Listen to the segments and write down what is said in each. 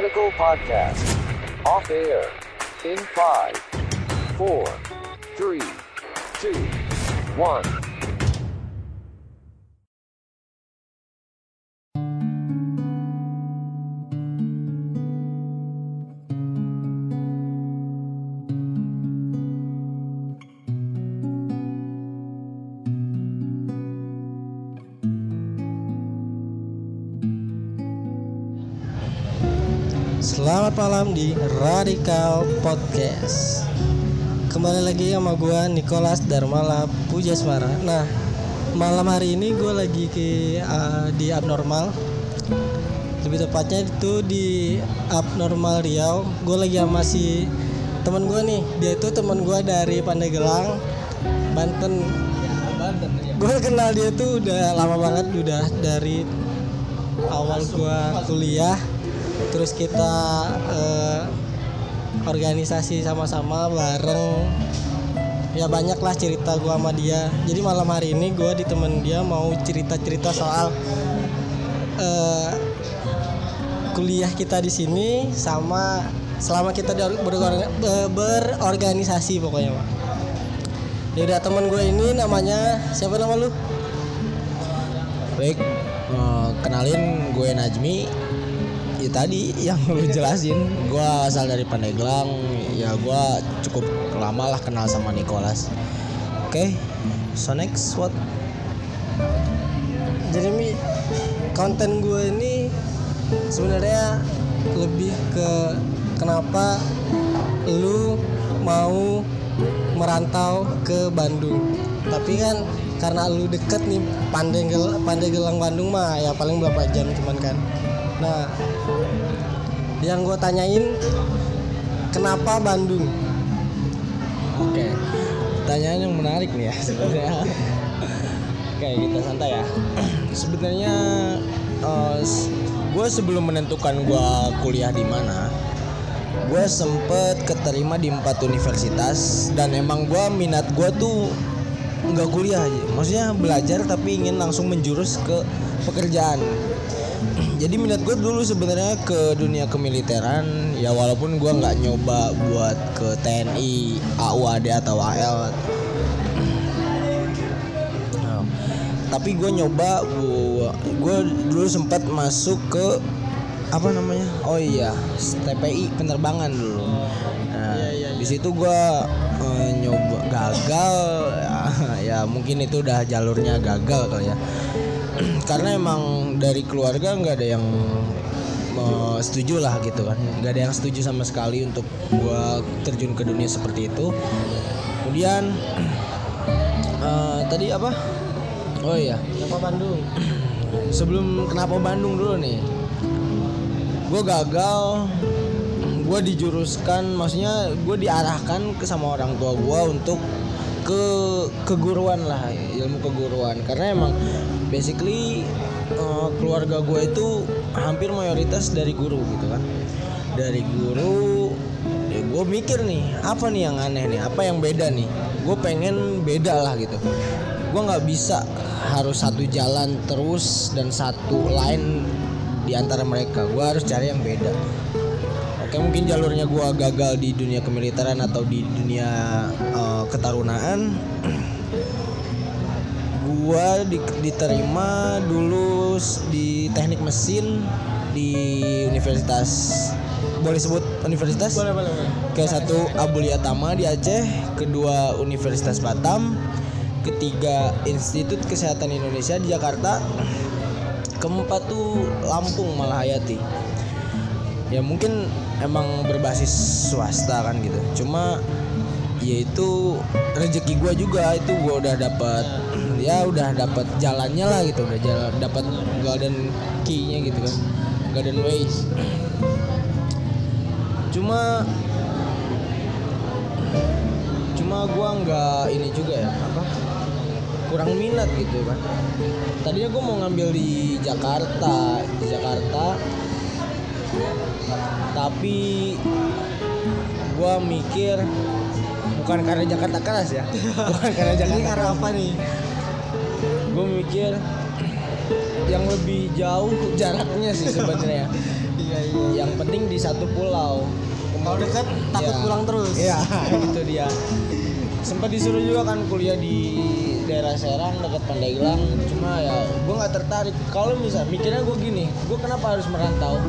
Radical Podcast. Off air. In five, four, three, two, one. Selamat malam di Radikal Podcast. Kembali lagi sama gua Nicholas Darmala Pujasmara. Nah, malam hari ini gue lagi ke uh, di Abnormal. Lebih tepatnya itu di Abnormal Riau. Gue lagi sama si teman gue nih. Dia itu teman gue dari Pandeglang, Banten. Gue kenal dia tuh udah lama banget, udah dari awal gua kuliah terus kita eh, organisasi sama-sama bareng. Ya banyak lah cerita gua sama dia. Jadi malam hari ini gua di temen dia mau cerita-cerita soal eh, kuliah kita di sini sama selama kita di or- berorga- be- berorganisasi pokoknya pak. Ya udah temen gue ini namanya siapa nama lu? Baik, eh, kenalin gue Najmi. Ya tadi yang lu jelasin, gue asal dari Pandeglang. Ya gue cukup lama lah kenal sama Nicholas. Oke, so next what? jadi mi konten gue ini sebenarnya lebih ke kenapa lu mau merantau ke Bandung tapi kan karena lu deket nih Pandegel Pandeglang Bandung mah ya paling berapa jam cuman kan nah yang gue tanyain kenapa Bandung Oke, pertanyaan yang menarik nih ya sebenarnya. Oke, kita santai ya. sebenarnya gue sebelum menentukan gue kuliah di mana, gue sempet keterima di empat universitas dan emang gue minat gue tuh nggak kuliah aja, maksudnya belajar tapi ingin langsung menjurus ke pekerjaan. Jadi minat gue dulu sebenarnya ke dunia kemiliteran ya walaupun gue nggak nyoba buat ke TNI, AUAD atau AL. Nah, tapi gue nyoba gue dulu sempat masuk ke apa namanya? Oh iya TPI penerbangan dulu. Nah di situ gue eh, nyoba gagal. Ya mungkin itu udah jalurnya gagal kali ya karena emang dari keluarga nggak ada yang setuju lah gitu kan. Nggak ada yang setuju sama sekali untuk gue terjun ke dunia seperti itu. Kemudian eh, tadi apa? Oh iya. Kenapa Bandung? Sebelum kenapa Bandung dulu nih? Gue gagal. Gue dijuruskan maksudnya gue diarahkan ke sama orang tua gue untuk ke keguruan lah ilmu keguruan. Karena emang basically eh, keluarga gue itu hampir mayoritas dari guru gitu kan. Dari guru ya gue mikir nih apa nih yang aneh nih? Apa yang beda nih? Gue pengen beda lah gitu. Gue nggak bisa harus satu jalan terus dan satu line di antara mereka. Gue harus cari yang beda. Oke mungkin jalurnya gue gagal di dunia kemiliteran atau di dunia eh, ketarunaan gue di- diterima dulu di teknik mesin di universitas boleh sebut universitas boleh boleh boleh ke satu Abulia Tama di Aceh, kedua Universitas Batam, ketiga Institut Kesehatan Indonesia di Jakarta, keempat tuh Lampung Malahayati. Ya mungkin emang berbasis swasta kan gitu. Cuma ya itu rezeki gua juga itu gua udah dapat ya udah dapat jalannya lah gitu udah jalan dapat golden key-nya gitu kan golden ways. Cuma cuma gua nggak ini juga ya apa kurang minat gitu kan. Tadinya gua mau ngambil di Jakarta di Jakarta. Tapi gua mikir bukan karena Jakarta keras ya bukan karena ini Jakarta karena apa nih gue mikir yang lebih jauh jaraknya sih sebenarnya iya iya yang penting di satu pulau Kalau dekat takut Ya. pulang terus. Iya, itu dia. Sempat disuruh juga kan kuliah di daerah Serang dekat Pandeglang, cuma ya gue nggak tertarik. Kalau misal mikirnya gue gini, gue kenapa harus merantau?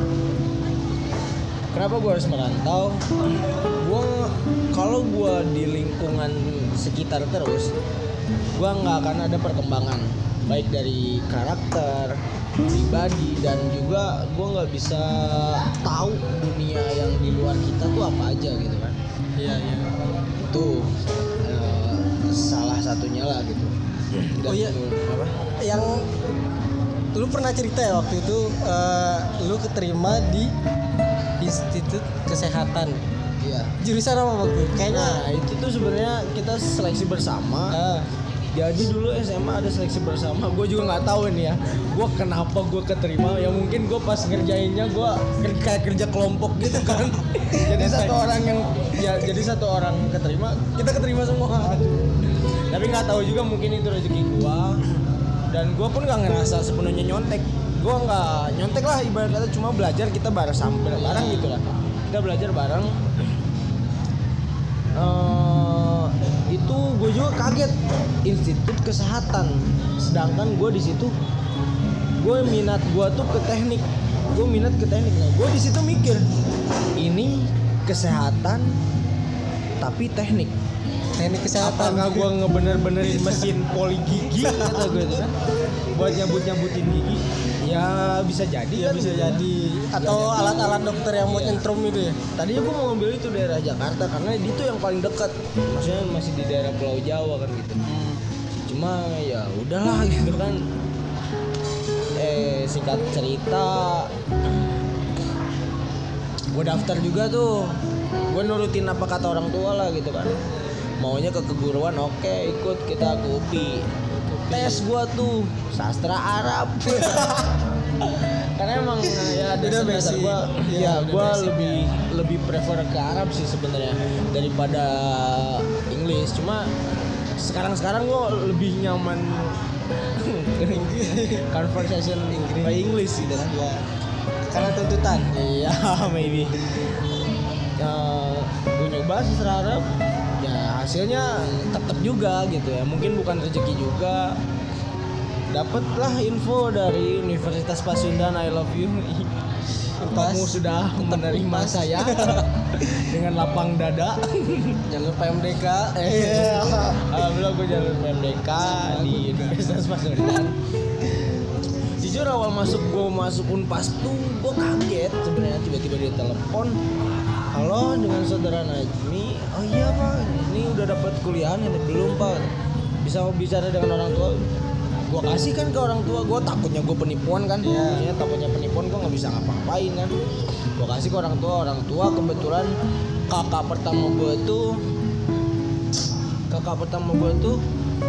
Kenapa gue harus merantau? Gue kalau gue di lingkungan sekitar terus, gue nggak akan ada perkembangan baik dari karakter, pribadi dan juga gue nggak bisa tahu dunia yang di luar kita tuh apa aja gitu kan Iya, iya. itu eh, salah satunya lah gitu Dan Oh iya. apa Yang lu pernah cerita ya waktu itu eh, lu keterima di Institut Kesehatan. iya Jurusan apa waktu? itu? Kayaknya nah itu tuh sebenarnya kita seleksi bersama ah, jadi dulu SMA ada seleksi bersama gue juga nggak tahu nih ya. Gue kenapa gue keterima? Ya mungkin gue pas ngerjainnya gue kayak kerja kelompok gitu kan. Jadi satu orang yang ya jadi satu orang keterima kita keterima semua. Tapi nggak tahu juga mungkin itu rezeki gue dan gue pun nggak ngerasa sepenuhnya nyontek. Gue nggak nyontek lah ibarat kata cuma belajar kita bareng sambil bareng gitu lah. Kita belajar bareng. Eh, itu gue juga kaget. Institut kesehatan. Sedangkan gue di situ gue minat gue tuh ke teknik. Gue minat ke teknik. Nah gue di situ mikir ini kesehatan tapi teknik teknik kesehatan. apakah gue ngebener-benerin mesin poli gigi kata gue itu kan buat nyabut-nyabutin gigi ya bisa jadi Iya kan bisa jadi atau Bisa jadi. alat-alat dokter yang buat Iya. nyentrum itu ya. Tadinya gue mau ngambil itu daerah Jakarta karena itu yang paling dekat. Maksudnya masih di daerah Pulau Jawa kan gitu. Cuma ya udahlah gitu kan. Eh singkat cerita gue daftar juga tuh. Gue nurutin apa kata orang tua lah gitu kan. Maunya ke keguruan oke ikut kita ke UPI. Tes gue tuh sastra Arab. karena emang ya Udah dasar dasar basic. gue Iya, ya udah gue basic lebih lebih prefer ke Arab sih sebenarnya daripada Inggris cuma sekarang sekarang gue lebih nyaman conversation Inggris by English gitu kan Ya. Karena tuntutan. iya maybe ya, gue nyoba sastra Arab ya hasilnya tetap juga gitu ya. Mungkin bukan rezeki juga. Dapatlah info dari Universitas Pasundan I love you. Kamu sudah menerima saya dengan lapang dada. Jalur PMDK. eh alhamdulillah gue jalur PMDK di Universitas Pasundan. Jujur awal masuk gue masuk unpas tuh gue kaget sebenarnya. Tiba-tiba dia telepon halo dengan saudara Najmi. Oh iya pak dapat kuliahan ini belum pak. Bisa bicara dengan orang tua. Gue kasih kan ke orang tua. Gue takutnya gue penipuan kan. Iya. ya takutnya penipuan gue nggak bisa ngapa-ngapain kan. Gue kasih ke orang tua. Orang tua kebetulan kakak pertama gue tuh kakak pertama gue tuh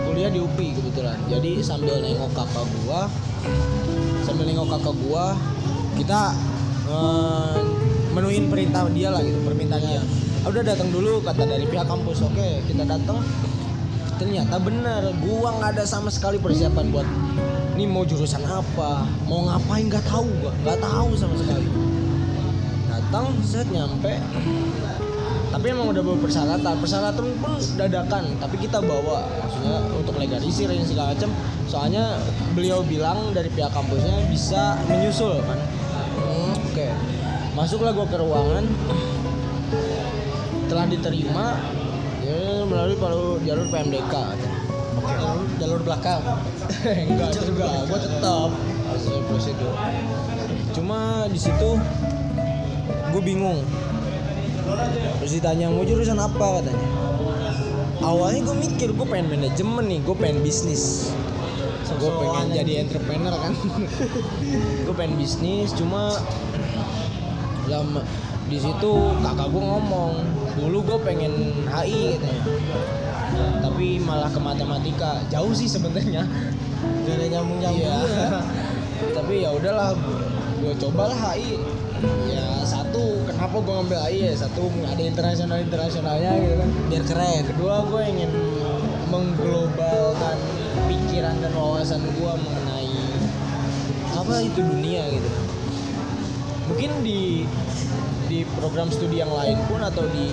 kuliah di UPI kebetulan. Jadi sambil nengok kakak gua sambil nengok kakak gua kita eh, menuhin perintah dia lah gitu permintaan dia. Ah, udah datang dulu kata dari pihak kampus. Oke kita datang. Ternyata benar gua nggak ada sama sekali persiapan buat ini mau jurusan apa? Mau ngapain? Nggak tahu gua nggak tahu sama sekali. Datang set nyampe. Tapi emang udah bawa persyaratan. Persyaratan pun dadakan tapi kita bawa. Maksudnya untuk legalisir yang segala macam soalnya beliau bilang dari pihak kampusnya bisa menyusul kan. Hmm, oke masuklah gua ke ruangan telah diterima ya melalui jalur jalur PMDK katanya. Jalur, jalur belakang. enggak juga gue tetap sesuai prosedur cuma di situ gue bingung. Terus ditanya mau jurusan apa? katanya. Awalnya gue mikir gue pengen manajemen nih gue pengen bisnis. Gue pengen Sosokan jadi entrepreneur kan. Gue pengen bisnis cuma lama di situ kakak gue ngomong dulu gue pengen HI katanya tapi malah ke matematika jauh sih sebenarnya Gak ada nyambung nyambung. Iya. Tapi ya udahlah, gue cobalah HI. Ya satu, kenapa gue ngambil HI ya? Satu ada internasional internasionalnya gitu kan. Biar keren. Kedua gue ingin mengglobalkan pikiran dan wawasan gue mengenai apa itu dunia gitu. mungkin di di program studi yang lain pun atau di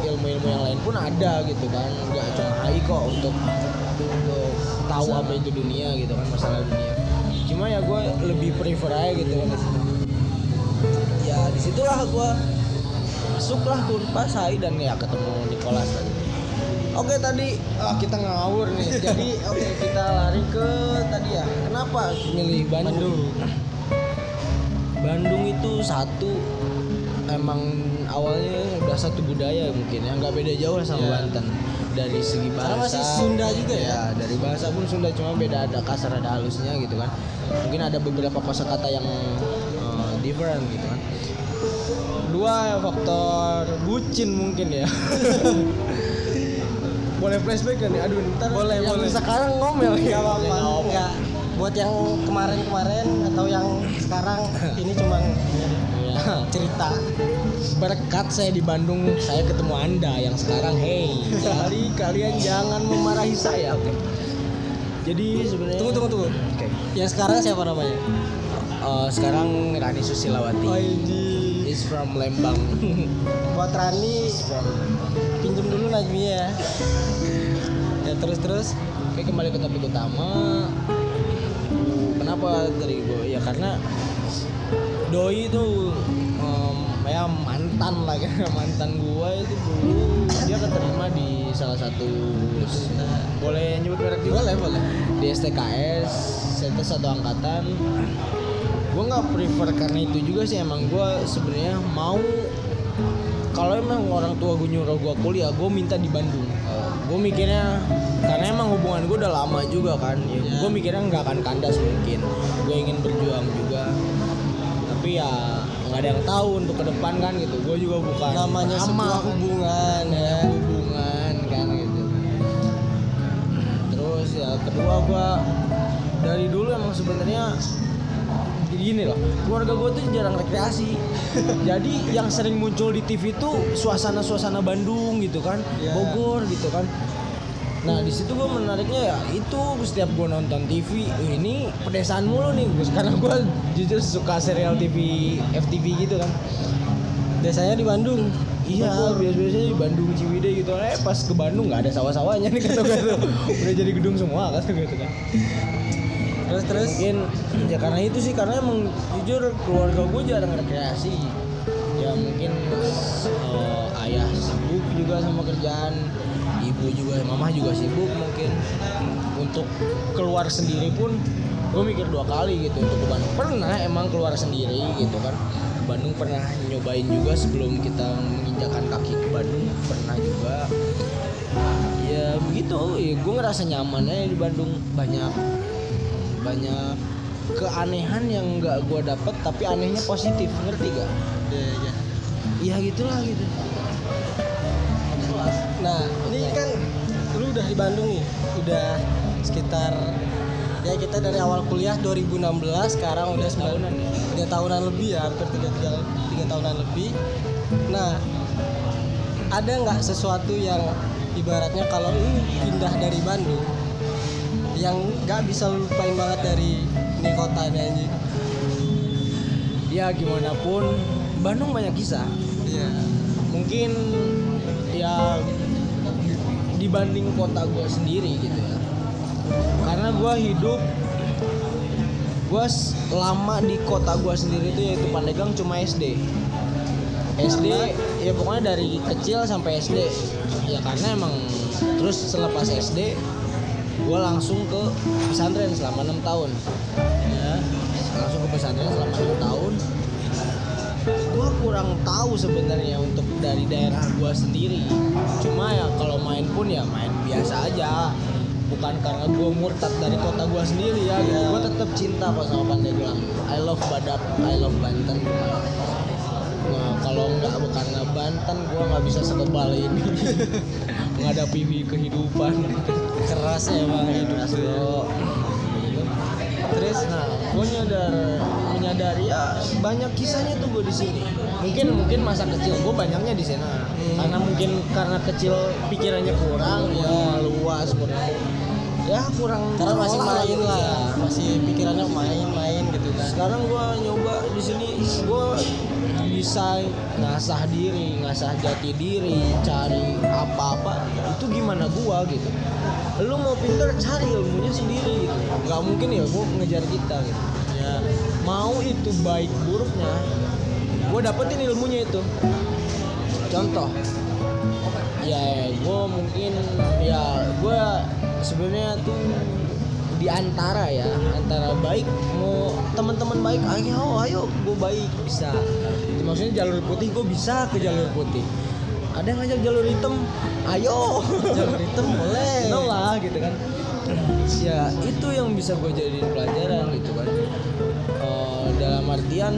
ilmu-ilmu yang lain pun ada gitu kan nggak cuma AI kok untuk untuk tahu apa itu dunia gitu kan masalah dunia cuma ya gue lebih prefer aja gitu kan ya di situlah gue masuklah ke Unpas AI dan ya ketemu Nicholas tadi Oke tadi ah, kita ngawur nih. Jadi oke kita lari ke tadi ya. Kenapa milih Bandung? Bandung itu satu emang awalnya udah satu budaya mungkin ya nggak beda jauh lah sama Iya. Banten dari segi Karena bahasa masih Sunda juga ya? dari bahasa pun Sunda cuma beda ada kasar ada halusnya gitu kan mungkin ada beberapa kosakata yang uh, different gitu kan dua faktor bucin mungkin ya boleh flashback kan ya aduh ntar Boleh, yang boleh. sekarang ngomel ya apa-apa. Nggak. Buat yang kemarin-kemarin atau yang sekarang ini cuman Iya. cerita. berkat saya di Bandung saya ketemu anda yang sekarang hey jadi kalian jangan memarahi saya oke jadi sebenarnya Tunggu tunggu tunggu. oke Yang sekarang siapa namanya? Eh, sekarang Rani Susilawati Oidi. is from Lembang Buat Rani from pinjem dulu Najmi ya. Ya terus terus. Oke kembali ke topik utama. Kenapa tadi gue? Ya karena Doi itu em, ya mantan lah kan mantan gue itu dulu. Dia keterima di salah satu boleh nyebut merek juga? Boleh boleh. di STKS itu satu angkatan. Gue nggak prefer karena itu juga sih emang gue sebenarnya mau kalau emang orang tua gue nyuruh gue kuliah gue minta di Bandung. Gue mikirnya karena emang hubungan gue udah lama juga kan ya, Ya. gue mikirnya nggak akan kandas mungkin. Gue ingin berjuang juga tapi ya nggak ada yang tahu untuk ke depan kan gitu gue juga bukan Namanya lama sebuah kan. hubungan ya. hubungan kan gitu terus ya kedua gua dari dulu emang sebenarnya gini loh keluarga gue tuh jarang rekreasi jadi yang sering muncul di TV tuh suasana-suasana Bandung gitu kan Iya. Bogor gitu kan nah di situ gue menariknya ya itu setiap gue nonton TV "Wih, ini pedesaan mulu nih Gus karena gue jujur suka serial TV FTV gitu kan Biasanya di Bandung. Iya, biasa-biasanya di Bandung Ciwidey gitu. Eh pas ke Bandung nggak ada sawah-sawahnya nih kata gue tuh. Udah jadi gedung semua kata gue tuh kan. Terus terus. Mungkin ya karena itu sih karena emang jujur keluarga gue jarang rekreasi. Ya mungkin eh, ayah sibuk juga sama kerjaan, ibu juga, mama juga sibuk mungkin. Untuk keluar sendiri pun gue mikir dua kali gitu untuk ke Bandung. Pernah emang keluar sendiri gitu kan. Ke Bandung pernah nyobain juga sebelum kita menginjakan kaki ke Bandung pernah juga. Ya begitu, ya, gue ngerasa nyaman aja di Bandung banyak banyak keanehan yang nggak gue dapet tapi anehnya positif ngerti gak? Iya. Iya gitulah gitu. Nah, ini kan lu udah di Bandung nih, udah sekitar ya kita dari awal kuliah 2016 sekarang udah sembilan tahunan ya? tiga tahunan lebih ya hampir tiga, tiga, tiga tahunan lebih. Nah ada nggak sesuatu yang ibaratnya kalau lu pindah dari Bandung yang nggak bisa lu lupain banget dari ini kota ini anjing? Ya gimana pun. Bandung banyak kisah. iya. Mungkin ya dibanding kota gue sendiri gitu ya. Karena gue hidup gue lama di kota gue sendiri itu yaitu Pandeglang cuma SD. SD ya pokoknya dari kecil sampai SD ya karena emang terus selepas SD gue langsung ke pesantren selama enam tahun ya langsung ke pesantren selama enam tahun gue kurang tahu sebenarnya untuk dari daerah gue sendiri cuma ya kalau main pun ya main biasa aja bukan karena gue murtad dari kota gue sendiri ya gitu. gue tetap cinta kok sama Pandeglang I love Badak I love Banten Nah, kalau nggak karena Banten gue nggak bisa sekebal ini menghadapi kehidupan keras hidup ya. bro. terus Nah, gue nyadar menyadari ya banyak kisahnya tuh gue di sini. Mungkin mungkin masa kecil gue banyaknya di sana. Karena mungkin karena kecil pikirannya kurang, ya luas kurang. ya kurang karena masih main gitu. lah masih pikirannya main-main gitu kan sekarang gua nyoba di sini gua bisa ngasah diri ngasah jati diri cari apa-apa itu gimana gua gitu lu mau pinter cari ilmunya sendiri gitu nggak mungkin ya gua ngejar kita gitu ya mau itu baik buruknya gue dapetin ilmunya itu. Contoh. Ya gue mungkin ya gue sebenarnya tuh di antara ya antara baik mau teman-teman baik ayo ayo gue baik bisa. Itu maksudnya jalur putih gue bisa ke jalur putih. Ada yang ngajak jalur hitam? Ayo. Jalur hitam boleh. No lah gitu kan. Ya itu yang bisa gue jadiin pelajaran gitu kan dalam artian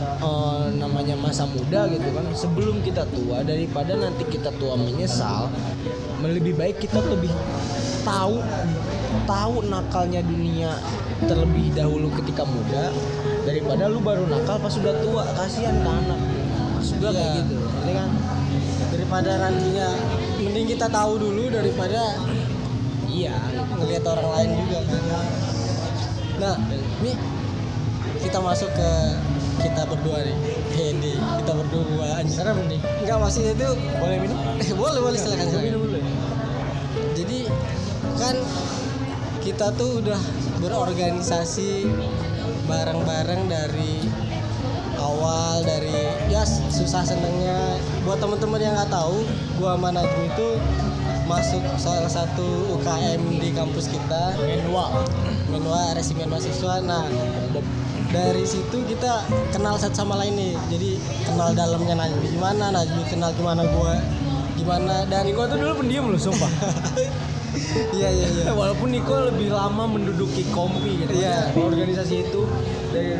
eh, namanya masa muda gitu kan. Sebelum kita tua daripada nanti kita tua menyesal lebih baik kita lebih tahu tahu nakalnya dunia terlebih dahulu ketika muda daripada lu baru nakal pas sudah tua. Kasihan ke anak. Maksud gue kayak Iya. gitu ngerti kan? Daripada nantinya mending kita tahu dulu daripada iya. ngelihat orang lain juga kan. Nah ini kita masuk ke kita berdua nih. Hedi kita berdua serem nih. Enggak maksudnya itu boleh minum? Eh, boleh boleh silakan minum silakan dulu ya jadi kan kita tuh udah berorganisasi bareng-bareng dari awal dari ya susah senengnya. Buat temen-temen yang nggak tahu gua sama Najmi itu masuk salah satu UKM di kampus kita. Menwa Menwa Resimen Mahasiswa. Nah dari situ kita kenal satu sama lain nih jadi kenal dalamnya Najmi gimana Najmi kenal gimana gua gimana dan Niko tuh dulu pendiam loh sumpah iya iya iya Walaupun Niko lebih lama menduduki kompi gitu Iya. Organisasi itu dari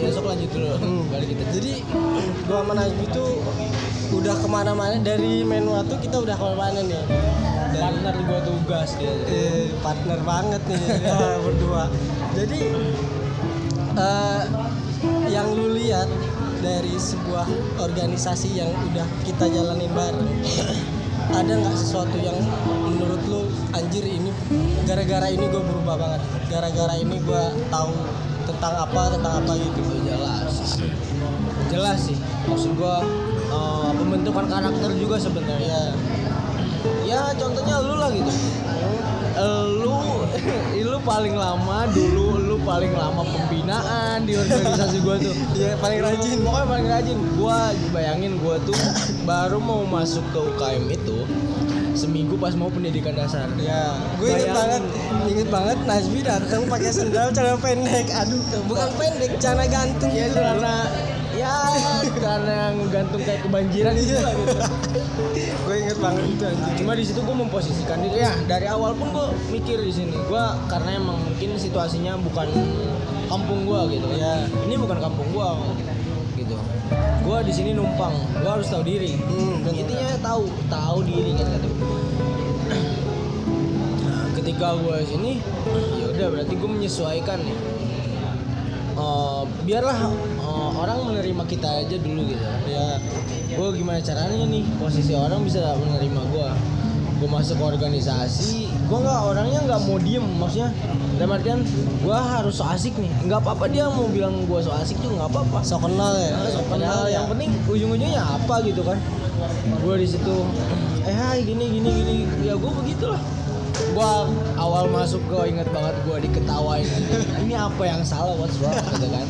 Ya sok lanjut dulu Hmm. Balik kita Jadi gua sama Najmi tuh udah ke mana-mana dari Menwa tuh kita udah ke mana-mana nih. Dari, Partner gua tugas dia eh, partner banget nih ya, berdua. Jadi eh, yang lu lihat dari sebuah organisasi yang udah kita jalanin bareng ada nggak sesuatu yang menurut lu anjir ini gara-gara ini gue berubah banget gara-gara ini gue tahu tentang apa tentang apa gitu? Jelas. Jelas sih. Maksud gua eh, Pembentukan karakter juga sebenarnya. Ya contohnya lu lah gitu lu lu paling lama dulu lu paling lama pembinaan di organisasi gua tuh Iya, paling rajin. pokoknya paling rajin gua bayangin gua tuh baru mau masuk ke UKM itu seminggu pas mau pendidikan dasar Ya, gue inget banget, inget banget Najmi datang pakai sendal celana pendek. Aduh, bukan pendek, celana gantung. ya itu gitu. karena ya karena gantung kayak kebanjiran gitu lah gitu. Gue inget banget. Itu anjing. cuma di situ gue memposisikan diri. Ya dari awal pun gue mikir di sini. Gue karena emang mungkin situasinya bukan kampung gue gitu Iya. ini bukan kampung gue gitu. Gue di sini numpang. Gue harus tahu diri. Hmm, intinya tahu tahu diri kan kata. Nah, ketika gue sini ya udah berarti gue menyesuaikan nih Eh, biarlah eh, orang menerima kita aja dulu gitu. Ya, gue gimana caranya nih? Posisi orang bisa menerima gue gue masuk ke organisasi gue nggak orangnya nggak mau diem maksudnya. Dalam artian gue harus so asik nih. Nggak apa-apa dia mau bilang gue so asik juga nggak apa-apa. So kenal ya, Nah, so kenal ya. yang penting ujung-ujungnya apa gitu kan. Gue di situ eh hai gini gini gini. Ya gue begitulah gue awal masuk gue inget banget gue diketawain ini apa yang salah? What's wrong? Gitu kan.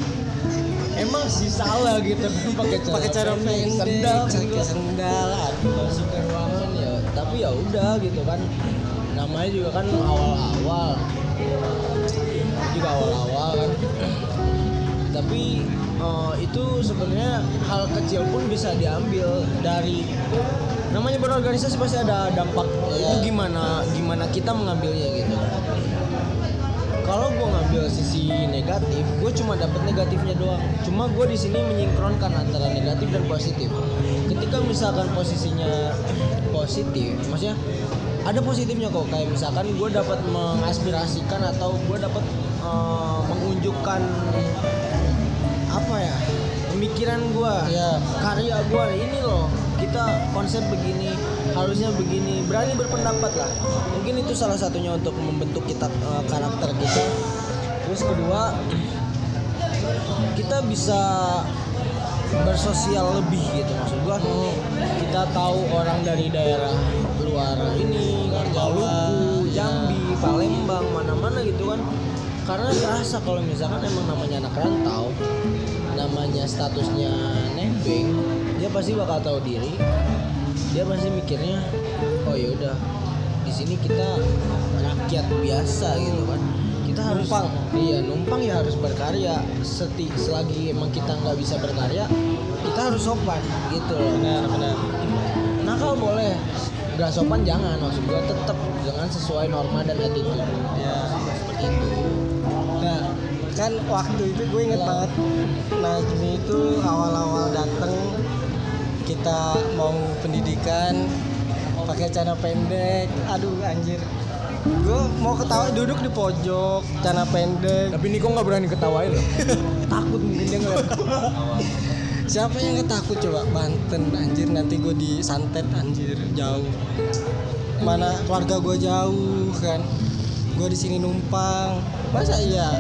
Emang sih salah gitu pakai pakai cara pendek, sendal. pakai sendal. Aduh. masuk ke ruangan ya tapi ya udah gitu kan. Namanya juga kan awal-awal. Juga awal-awal kan. Tapi eh, itu sebenarnya hal kecil pun bisa diambil dari namanya berorganisasi pasti ada dampak. Iya. itu gimana gimana kita mengambilnya gitu? Kalau gue ngambil sisi negatif gue cuma dapat negatifnya doang. Cuma gue di sini menyinkronkan antara negatif dan positif. Ketika misalkan posisinya positif maksudnya ada positifnya kok. Kayak misalkan gue dapat mengaspirasikan atau gue dapat eh, mengunjukkan apa ya pemikiran gue Iya. karya gue ini loh kita konsep begini harusnya begini berani berpendapat lah. Mungkin itu salah satunya untuk membentuk kita eh, karakter kita terus kedua kita bisa bersosial lebih gitu. Maksud gua kita tahu orang dari daerah luar ini Maluku, Jambi, Palembang, mana-mana gitu kan karena terasa kalau misalkan emang namanya anak rantau namanya statusnya nebeng dia pasti bakal tahu diri. Dia pasti mikirnya oh ya udah di sini kita rakyat biasa gitu kan. Kita harus Numpang. iya numpang ya harus berkarya. Seti, selagi emang kita nggak bisa berkarya kita harus sopan gitu loh. Benar benar. Nakal boleh nggak sopan jangan. Maksud gua tetap dengan sesuai norma dan attitude. Ya seperti itu kan waktu itu gue inget banget Najmi itu awal-awal dateng kita mau pendidikan pakai celana pendek. Aduh anjir. Gue mau ketawa duduk di pojok celana pendek. Tapi Niko nggak berani ketawain loh. Takut mungkin dia ngeliat. Siapa yang nggak takut coba? Banten anjir. Nanti gue disantet anjir. Jauh. Mana keluarga gue jauh kan. Gue di sini numpang. Masa iya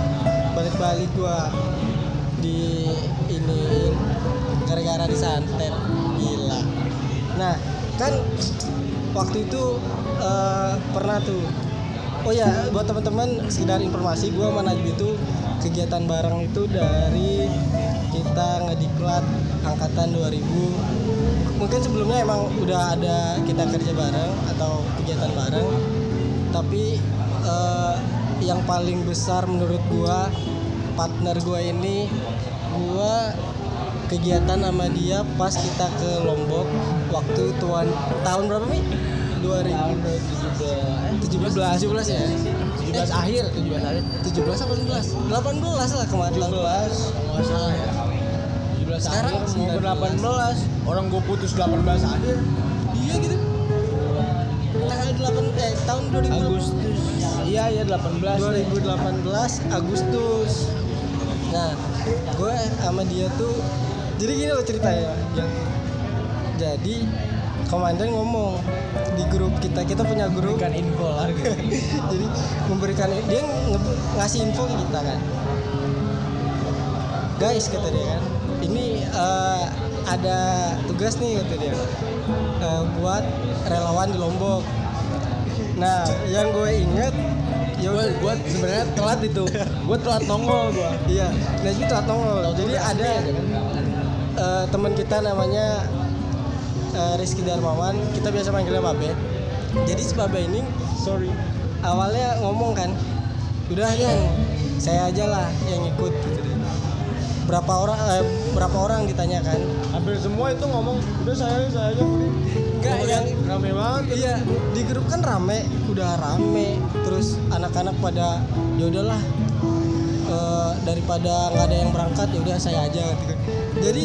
balik-balik gue di ini gara-gara disantet. Gila. Nah kan waktu itu eh, pernah tuh. Oh ya buat teman-teman sekedar informasi gue sama Najmi itu kegiatan bareng itu dari kita ngediklat angkatan 2000 mungkin sebelumnya emang udah ada kita kerja bareng atau kegiatan bareng. Tapi eh, yang paling besar menurut gua partner gua ini. Gua kegiatan sama dia pas kita ke Lombok waktu tuan tahun berapa nih 2017 17 ya? 17 akhir. 17 akhir. 17 apa 18 18 lah kemarin. 17 kalau nggak salah ya. 17 Sekarang mau ke 19. 18 orang gue putus 18 akhir. Iya gitu. Tanggal 8 eh tahun 2000 Agustus iya ya 18 2018 Agustus. Nah gue sama dia tuh jadi gini loh ceritanya yang jadi komandan ngomong di grup kita kita punya grup. Berikan info lah. Gitu jadi memberikan dia nge- ngasih info ke kita kan. Guys kata dia kan ini eh, ada tugas nih kata dia eh, buat relawan di Lombok. Nah yang gue inget ya gue gue sebenarnya telat itu. Gue telat nongol gue iya nah itu telat nongol. Jadi ada eh, teman kita namanya eh, Rizky Darmawan. Kita biasa manggilnya Babe. Jadi si Babe ini sorry. awalnya ngomong kan udah kan saya aja lah yang ikut gitu deh. berapa orang eh, berapa orang ditanyakan hampir semua itu ngomong udah saya saya aja enggak yang rame banget iya di grup kan rame udah rame. Terus anak-anak pada ya udahlah eh, daripada nggak ada yang berangkat ya udah saya aja. Gitu. jadi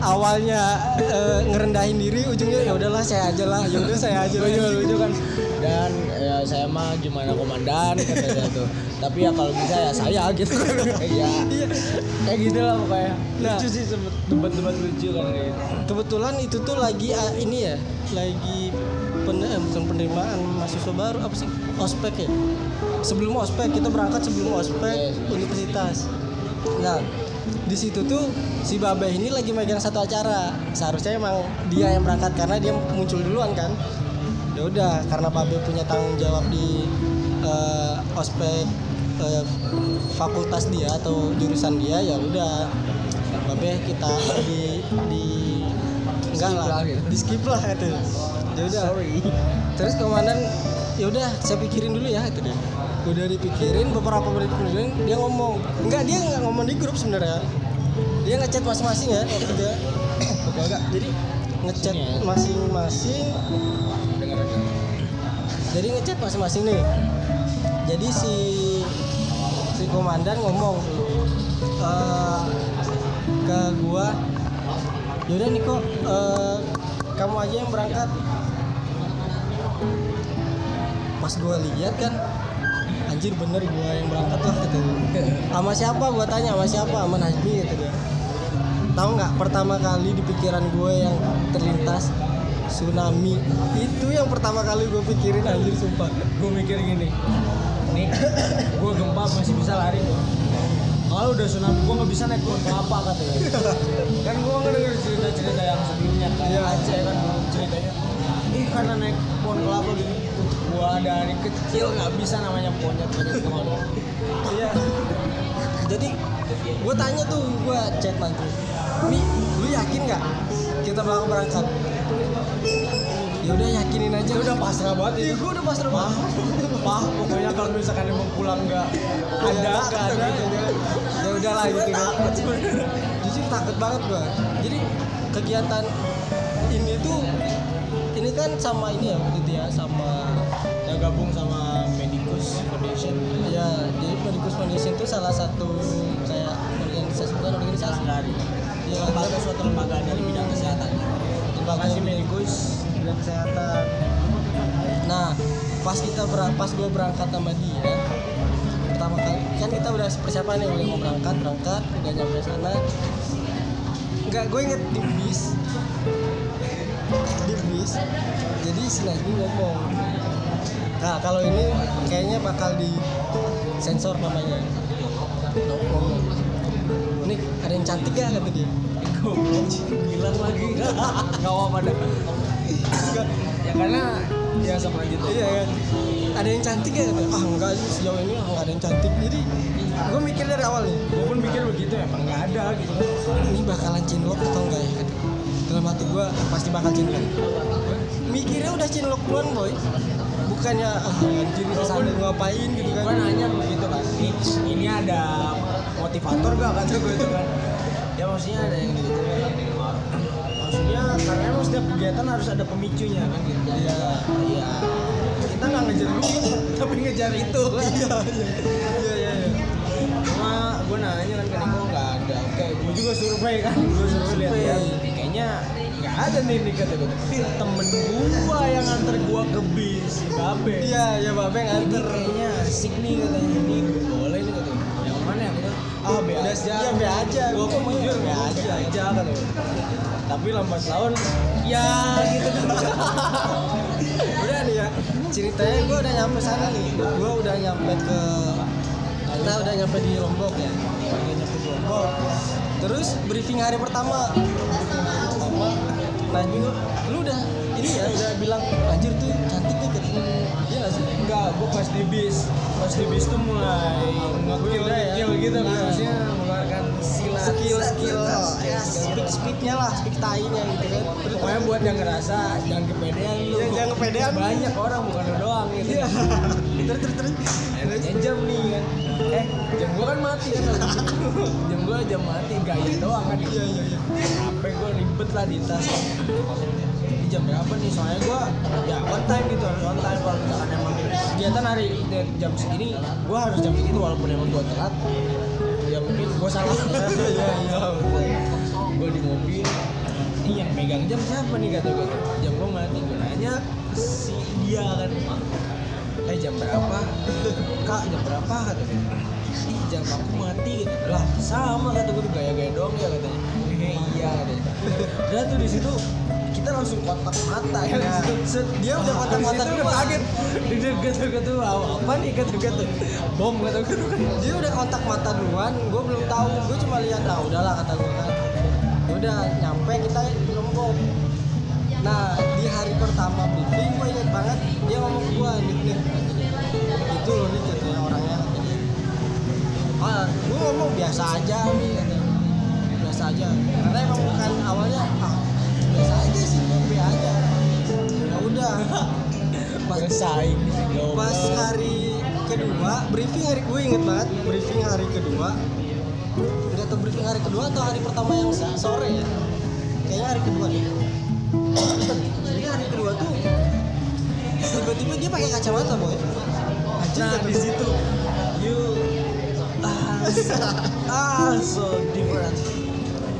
awalnya eh, ngerendahin diri ujungnya ya udahlah saya aja lah. Ya udah saya aja lah. Lucu kan. Dan ya saya mah gimana komandan katanya tuh. Tapi ya kalau bisa ya saya gitu. Ya kayak gitu lah pokoknya. Nah. lucu sih debat-debat lucu kan kayak gitu. Kebetulan itu tuh lagi ah, ini ya lagi pen, eh, bukan penerimaan mahasiswa baru. Apa sih? Ospek ya? Sebelum ospek kita berangkat sebelum ospek Yes. universitas. Nah di situ tuh si Babeh ini lagi megang satu acara. Seharusnya emang dia yang berangkat karena dia muncul duluan kan. Ya udah karena Babeh punya tanggung jawab di eh, ospek eh, fakultas dia atau jurusan dia ya udah. Babeh kita di di enggak lah, gitu. di skip lah itu. Ya udah. Sorry. Terus komandan ya udah saya pikirin dulu ya itu dia udah dipikirin beberapa menit kemudian dia ngomong. Enggak dia nggak ngomong di grup sebenarnya. Dia ngechat masing-masing ya waktu dia oke enggak jadi ngechat ya. masing-masing. Jadi ngechat masing-masing nih. Jadi si si komandan ngomong eh, ke gua yaudah Niko eh, kamu aja yang berangkat. Pas gua lihat kan anjir bener gua yang berangkat lah dia. sama siapa? Gua tanya sama siapa? Sama Najmi gitu dia. Tahu nggak pertama kali di pikiran gue yang terlintas? Tsunami. Itu yang pertama kali gue pikirin anjir sumpah. Gue mikir gini nih gue gempa masih bisa lari. Kalau udah tsunami gue nggak bisa naik pohon kelapa katanya. Kan gue nggak denger cerita cerita yang sebelumnya kayak Iya. Aceh kan ceritanya. Ih karena naik pohon kelapa gini gue dari kecil nggak bisa namanya monyet iya. Jadi gue tanya tuh gue chat nanti Mi lu yakin nggak kita bakal berangkat? Ya udah yakinin aja. Dia udah pasrah banget iya itu. gue udah pasrah banget. Pah, pokoknya kalau misalkan emang pulang nggak ada, nggak ada. ya udah. Lah gitu jujur takut banget gua. Jadi kegiatan ini tuh kan sama ini ya waktu itu ya sama Yang gabung sama Medicus Foundation. ya jadi Medicus Foundation itu salah satu kayak organisasi bukan organisasi dari ya lembaga suatu lembaga dari bidang kesehatan. lembaga Masih Medicus bidang kesehatan nah pas kita ber pas gue berangkat sama dia pertama kali kan kita udah persiapan nih udah mau berangkat berangkat udah nyampe sana nggak gue inget di bis bis jadi si Najmi ngomong nah kalau ini kayaknya bakal di sensor namanya ngomong ini ada yang cantik gak kata dia bilang lagi. Gak apa dah. ya karena ya sama aja tuh. Iya kan. Ada yang cantik ya? Ah enggak sih sejauh ini nggak ada yang cantik. Jadi gue mikir dari awal nih, Gue pun mikir begitu emang nggak ada gitu. ini bakalan cinlok atau enggak ya? Dalam hati gue pasti bakal cinlok. Mikirnya udah cinlok duluan boy. Bukannya ah anjir ke sana ngapain gitu Gue kan. nanya begitu kan. Ini, ini ada motivator gak kata gue itu kan. Ya maksudnya ada yang gitu. Maksudnya karena emang setiap kegiatan harus ada pemicunya kan gitu. Iya. Iya. Kita nggak ngejar duit, tapi ngejar itu. Iya iya iya iya. iya. Cuma gue nanya kan ke Niko nggak ada. Oke, gue juga survei kan. Gue survei lihat-lihat. Kayaknya nggak ada nih nih kata gue. Tapi temen gua yang nganter gua ke bis, si Babe. Iya iya babe Ini nganter. kayaknya asik nih katanya ini boleh nih katanya. Yang mana ya kita? Ah be Udah, aja. iya, be aja. Gua Gua mah jujur be aja. aja gue. Tapi lambat laun ya gitu. udah nih ya ceritanya gue udah nyampe sana nih gue udah nyampe ke kita udah nyampe di Lombok ya udah nyampe di Lombok terus briefing hari pertama nah juga lu udah ini ya udah bilang anjir tuh cantik nih katanya iya gak sih Enggak, gue pas di bis Pas di bis tuh mulai ngekil Udah ya. ngekil gitu Iya. Maksudnya mengeluarkan silat skill skill ya skill. speed speednya lah speed tainya gitu kan terus Pokoknya buat yang ngerasa jangan kepedean lu Yang jangan kepedean. Banyak orang bukan lu doang gitu iya terus terus terus. Akhirnya jam nih kan. Eh jam gua kan mati kan. Jam gua jam mati gaya doang kan. Iya iya iya. HP gua ribet lah di tas. Ini jam berapa nih? Soalnya gua ya on time gitu harus on time kalau misalkan emang kegiatan hari jam segini gua harus jam segitu walaupun emang gua telat. Ya mungkin gua salah. Iya iya gue di mobil. Ini yang megang jam siapa nih? Kata gue jam gue mati. Gue nanya si dia kan eh jam berapa? Kak jam berapa? Kata gue ih jam aku mati gitu lah sama kata gue gaya-gaya doang ya katanya. Eh iya katanya. Udah tuh di situ kita langsung kontak mata ya, Ya. Set, Dia udah ah, kontak-kontak di situ udah gua. kaget. Di dekat kata tuh apa nih? Kata kata bom kata gue dia udah kontak mata duluan gue belum tahu. Gue cuma lihat nah udahlah kata gue kan. Ya udah nyampe kita di lombok nah di hari pertama briefing gue inget banget dia ngomong ke gue nih nih itu loh nih katanya orangnya. Katanya ah gue ngomong biasa aja nih katanya. Biasa aja. Karena emang bukan awalnya ah biasa aja sih gue aja. Ya udah. Pas bersaing pas hari kedua briefing hari gue inget banget briefing hari kedua. Nggak tahu briefing hari kedua atau hari pertama yang sore ya? Kayaknya hari kedua deh. Jadi hari kedua tuh tiba-tiba dia pakai kacamata boy Nah di situ. You ah, ah so different.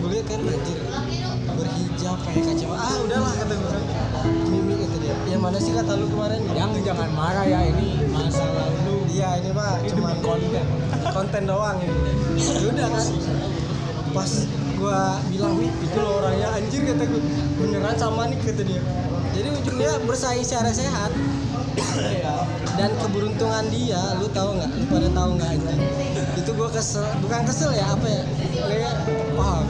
gue liat kan anjir berhijab pakai kacamata. Ah udahlah kata gue mimi kata dia. Yang mana sih kata lu kemarin? Yang jangan marah ya ini masa lalu. iya ini mah cuma konten. konten doang ini. Ya udah kan. Pas gue bilang wih itu loh orangnya. Anjir kata gue beneran sama nih kata dia jadi ujungnya bersaing secara sehat. Dan keberuntungan dia lu tahu nggak? Lu pada tahu nggak anjing? Itu gue kesel bukan kesel ya apa ya? Kayak wah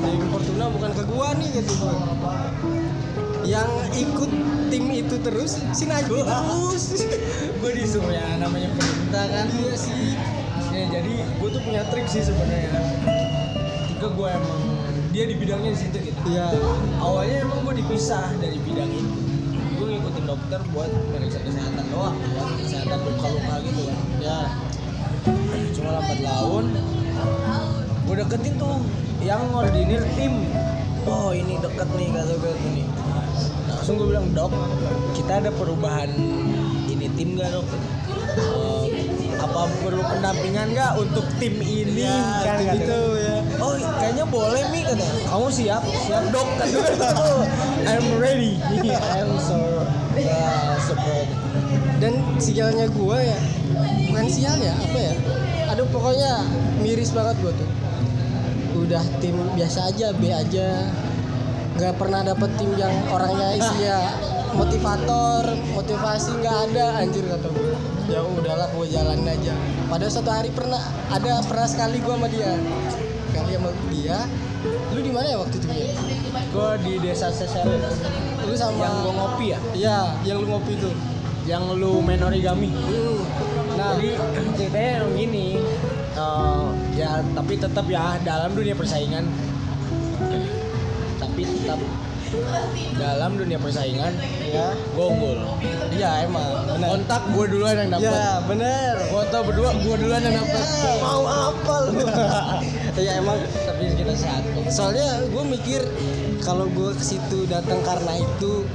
dari Fortuna bukan ke gua nih gitu gua yang ikut tim itu terus si Najmi terus. Gue disuruh ya namanya pemerintah kan. Iya sih. Ya jadi gue tuh punya trik sih sebenarnya. Ketika gue emang dia di bidangnya di situ gitu. Iya. Awalnya emang gue dipisah dari bidang itu. Gue ngikutin dokter buat meriksa kesehatan doang buat kesehatan luka-luka gitu kan. Ya cuma lambat laun. Gue deketin tuh yang ngordinir tim. Oh ini deket nih kata gue tuh nih. Langsung gue bilang dok kita ada perubahan ini tim gak dok? Eh, apa perlu pendampingan nggak untuk tim ini? Ya kan gitu gue. ya Oh kayaknya boleh mi kata Kamu siap? Siap dok. Gue. I'm ready. I'm so uh, support dan sialnya gua ya bukan sial ya apa ya? Aduh pokoknya miris banget gua tuh. Udah tim biasa aja B aja. Nggak pernah dapet tim yang orangnya isinya motivator motivasi nggak ada anjir kata gue ya udahlah gue jalan aja. Pada suatu hari pernah ada pernah sekali gue sama dia dia lu di mana ya waktu itu ya Gue di desa Sesele lu sama Yang gue ngopi ya iya yang lu ngopi tuh Yang lu main origami Hmm. Nah, jadi ceritanya yang gini. eh, ya, tapi tetap ya dalam dunia persaingan. Tapi tetap dalam dunia persaingan ya gue unggul. iya emang benar Kontak gue duluan yang dapat. ya bener Foto berdua gue duluan yang dapat. mau apa lu ya emang Tapi kita sehat kok. soalnya gue mikir kalau gue ke situ datang karena itu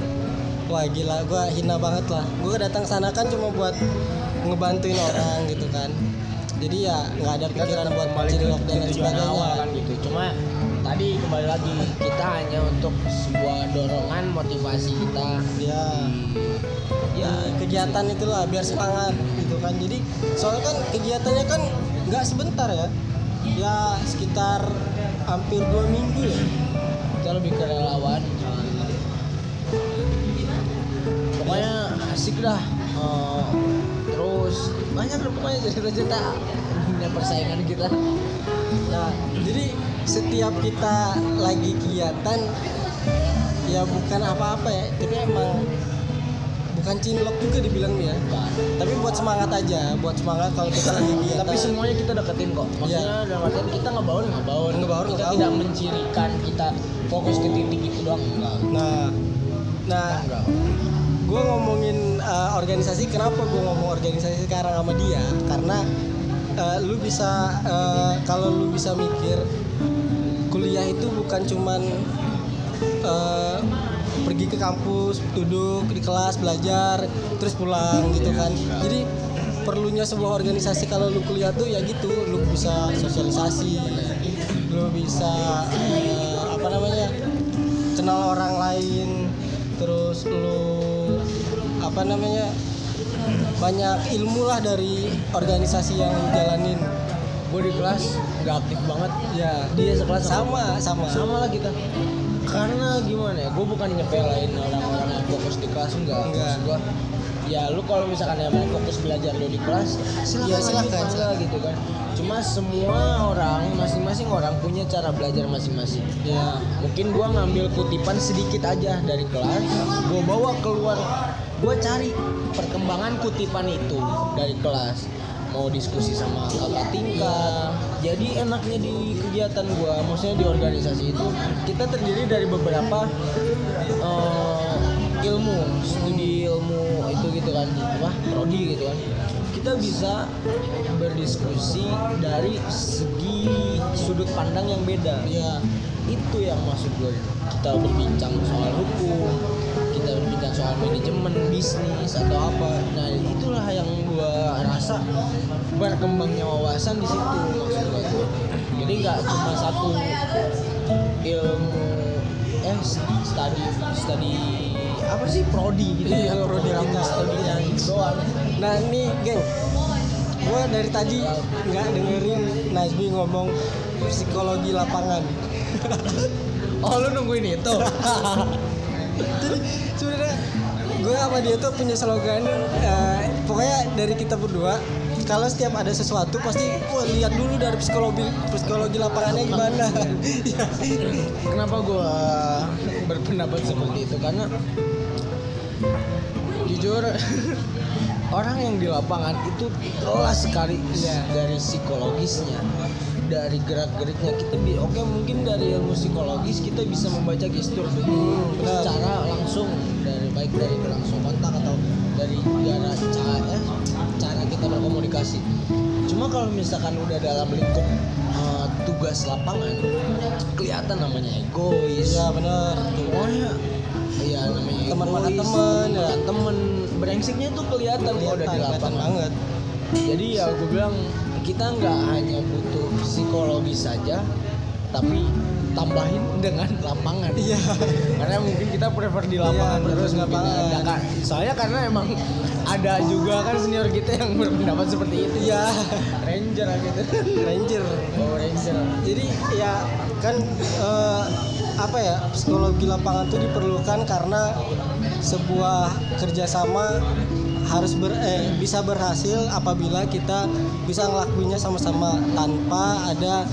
wah gila gue hina banget lah. Gue datang sana kan cuma buat ngebantuin orang gitu kan. Jadi ya nggak ada pikiran buat cilok dan lain tujuan awal sebagainya kan gitu. Cuma tadi kembali lagi kita hanya untuk sebuah dorongan motivasi kita. ya ya kegiatan itulah biar semangat gitu kan. Jadi soalnya kan kegiatannya kan nggak sebentar ya ya sekitar hampir dua minggu ya. Kita lebih ke relawan pokoknya asik dah. Eh, terus banyak lah pokoknya cerita-cerita. Dunia persaingan kita. Nah, jadi setiap kita lagi kegiatan ya bukan apa-apa ya, tapi emang bukan cinlok juga dibilang ya. Tapi buat semangat aja, buat semangat kalau kita lagi kegiatan. tapi semuanya kita deketin kok maksudnya Iya. dalam artian kita ngebaur ngebaur Ngebaur, kita ngebaur. tidak mencirikan kita fokus ke titik itu doang enggak Nah, nah, gue ngomongin uh, organisasi. Kenapa gue ngomong organisasi sekarang sama dia? Karena uh, lu bisa uh, kalau lu bisa mikir kuliah itu bukan cuman uh, pergi ke kampus, duduk di kelas belajar, terus pulang gitu kan. Jadi perlunya sebuah organisasi kalau lu kuliah tuh ya gitu, lu bisa sosialisasi, lu bisa uh, apa namanya kenal orang lain, terus lu apa namanya banyak ilmu lah dari organisasi yang lu jalanin. gue di kelas nggak aktif banget Ya, dia sekelas sama sama. sama lah kita karena gimana ya gue bukan nyepelain orang-orang yang fokus di kelas enggak. Enggak. Maksud gua, ya lu kalau misalkan emang fokus belajar lu di kelas silakan, Ya, silakan, silakan. gitu kan. Cuma semua orang masing-masing orang punya cara belajar masing-masing. Ya, mungkin gua ngambil kutipan sedikit aja dari kelas gua bawa keluar gua cari perkembangan kutipan itu dari kelas mau diskusi sama kakak tingkat. Jadi enaknya di kegiatan gua maksudnya di organisasi itu kita terdiri dari beberapa eh, ilmu studi ilmu itu gitu kan apa prodi gitu kan. Kita bisa berdiskusi dari segi sudut pandang yang beda. Ya, itu yang maksud gue kita berbincang soal hukum kita berbincang soal manajemen bisnis atau apa. Nah itulah yang gue rasa berkembangnya wawasan di situ maksud gue tuh jadi nggak cuma satu ilmu eh studi studi apa sih? Prodi gitu Iya, prodi program kita. studinya doang. Nah nih geng, gue dari tadi nggak dengerin Nazmi ngomong psikologi lapangan. oh lu nungguin itu? Jadi sebenarnya gue sama dia tuh punya slogan eh, pokoknya dari kita berdua kalau setiap ada sesuatu pasti wah lihat dulu dari psikologi psikologi lapangannya gimana Iya. kenapa gue berpendapat seperti itu karena jujur orang yang di lapangan itu jelas sekali dari psikologisnya dari gerak geriknya kita bi oke mungkin dari ilmu psikologis kita bisa membaca gestur benar. secara langsung dari baik dari langsung kontak atau dari cara cara, cara kita berkomunikasi. Cuma kalau misalkan udah dalam lingkup eh, tugas lapangan kelihatan namanya egois. Iya benar. Pokoknya iya. namanya Teman makan teman, ya. temen brengseknya tuh kelihatan kalau udah di lapangan banget. jadi ya gue bilang kita nggak hanya butuh psikologi saja tapi tambahin dengan lapangan. Iya. Karena mungkin kita prefer di lapangan Iya, terus lapangan. ada kan soalnya karena emang ada juga kan senior kita yang berpendapat seperti itu. Iya. Ranger gitu. Ranger. Oh ranger. Jadi ya kan eh, apa ya psikologi lapangan itu diperlukan karena sebuah kerjasama harus ber, eh, bisa berhasil apabila kita bisa ngelakuinnya sama-sama tanpa ada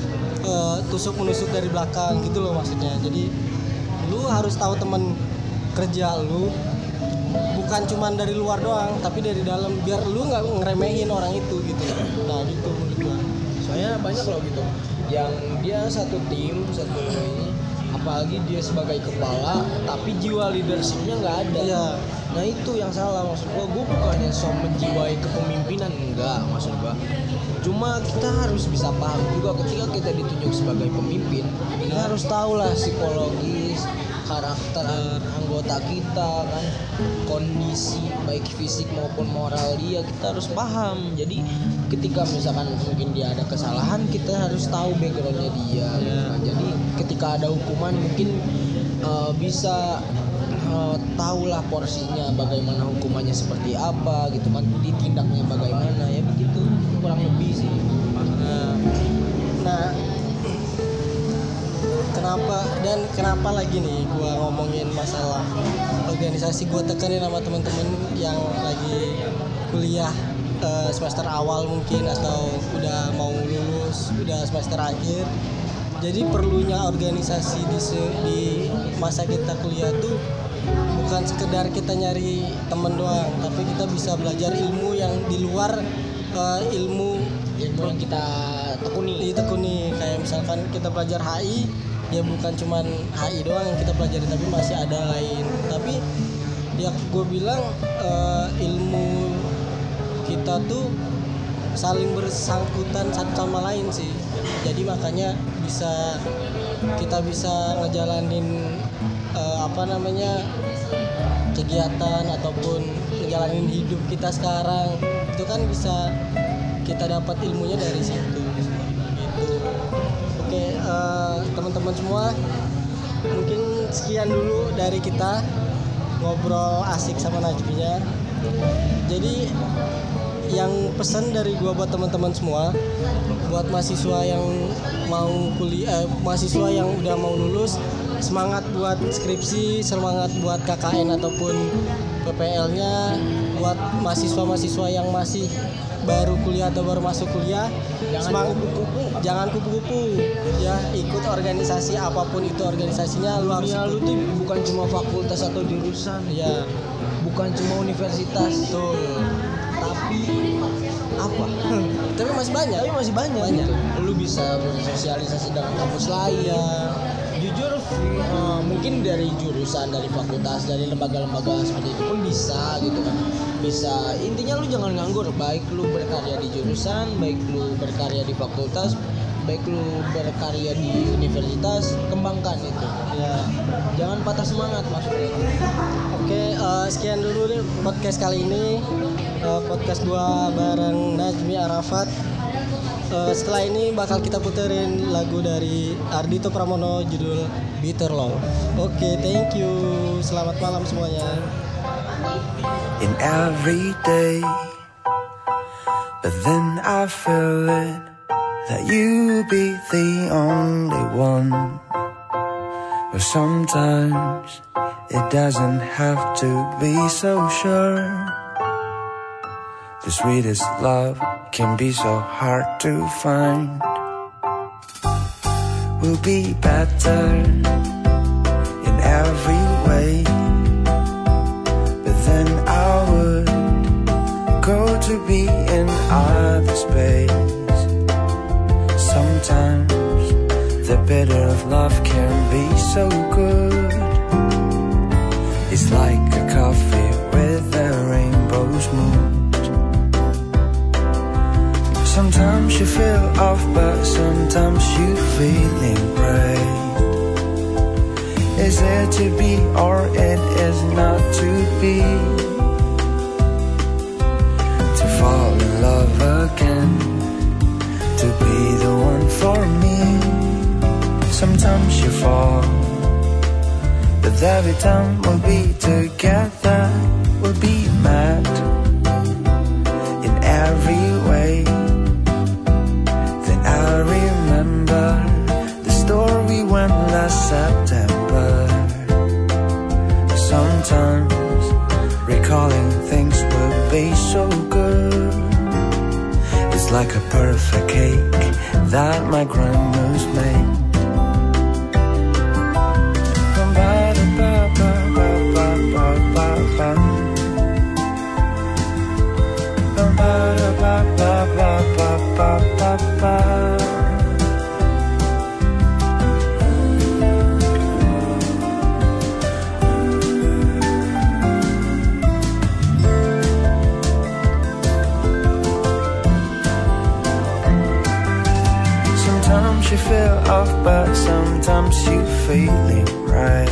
eh, tusuk menusuk dari belakang gitu loh maksudnya. Jadi lu harus tahu temen kerja lu bukan cuman dari luar doang tapi dari dalam biar lu nggak ngeremehin orang itu gitu. Nah gitu menurut gua. Soalnya banyak loh gitu yang dia satu tim satu ini apalagi dia sebagai kepala tapi jiwa leadershipnya nggak ada. Iya. nah itu yang salah maksud gua. Gua bukannya so menjiwai kepemimpinan enggak maksud gua cuma kita harus bisa paham juga ketika kita ditunjuk sebagai pemimpin kita harus tahu lah psikologis karakter anggota kita kan? Kondisi baik fisik maupun moral dia kita harus paham. Jadi ketika misalkan mungkin dia ada kesalahan kita harus tahu backgroundnya dia gitu kan. jadi ketika ada hukuman mungkin eh, bisa eh, tahulah porsinya bagaimana hukumannya seperti apa gitu kan? Ditindaknya bagaimana ya kurang lebih sih. Nah, nah, kenapa dan kenapa lagi nih gua ngomongin masalah organisasi? Gua tekanin sama temen-temen yang lagi kuliah eh, semester awal mungkin atau udah mau lulus udah semester akhir. Jadi perlunya organisasi di se- di masa kita kuliah tuh bukan sekedar kita nyari temen doang tapi kita bisa belajar ilmu yang di luar eh, ilmu ilmu yang kita tekuni. Ditekuni. Kayak misalkan kita belajar HI ya bukan cuman HI doang yang kita pelajari tapi masih ada lain. Tapi ya gue bilang eh, ilmu kita tuh saling bersangkutan satu sama lain sih. Jadi makanya bisa kita bisa ngejalanin eh, apa namanya kegiatan ataupun ngejalanin hidup kita sekarang itu kan bisa kita dapat ilmunya dari situ. Gitu. Oke eh, teman-teman semua mungkin sekian dulu dari kita ngobrol asik sama Najminya. Jadi yang pesan dari gua buat teman-teman semua buat mahasiswa yang mau kuliah eh, mahasiswa yang udah mau lulus semangat buat skripsi semangat buat KKN ataupun PPL-nya mahasiswa-mahasiswa yang masih baru kuliah atau baru masuk kuliah Jangan kupu-kupu. jangan kupu-kupu. Ya ikut organisasi apa pun itu organisasinya lu harus dunia lu tuh bukan cuma fakultas atau jurusan. Ya. Bukan cuma universitas. Betul. Tapi apa? Tapi masih banyak. Tapi masih banyak, Banyak. gitu. lu bisa bersosialisasi dengan kampus lain. Ya jujur eh, mungkin dari jurusan dari fakultas dari lembaga-lembaga seperti itu pun bisa gitu kan. Bisa. Intinya lu jangan nganggur. Baik lu berkarya di jurusan baik lu berkarya di fakultas baik lu berkarya di universitas kembangkan itu. Ya. Jangan patah semangat maksudnya Oke, eh, sekian dulu deh podcast kali ini. Eh, podcast gua bareng Najmi Arafat. Eh, setelah ini bakal kita puterin lagu dari Ardito Pramono judul Bitter Love. Oke, thank you. Selamat malam semuanya. in every day. But then I feel it that you be the only one. But sometimes it doesn't have to be so sure. The sweetest love can be so hard to find. We'll be better in every way. But then I would go to be in other space. Sometimes the bitter of love can be so good. It's like a coffee with a rainbow's moon. Sometimes you feel off, but sometimes you feeling right. Is it to be or it is not to be? To fall in love again, to be the one for me. Sometimes you fall, but every time we'll be together, we'll be mad in every way. Last September. Sometimes recalling things would be so good. It's like a perfect cake that my grandma's made. Sometimes you feel off, but sometimes you feeling right.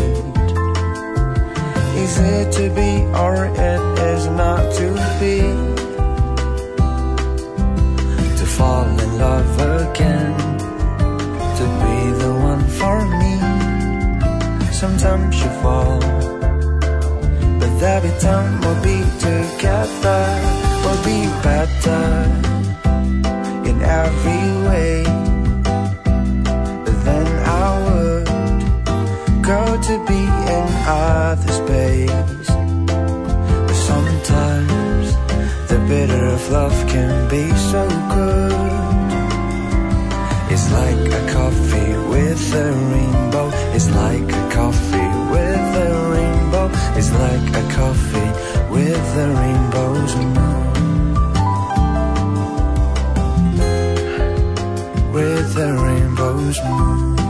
Is it to be or it is not to be? To fall in love again, to be the one for me. Sometimes you fall, but every time we'll be together, we'll be better in every way. grow to be in other space. But sometimes the bitter of love can be so good. It's like a coffee with a rainbow. It's like a coffee with a rainbow. It's like a coffee with a rainbow's moon. With the rainbow's moon.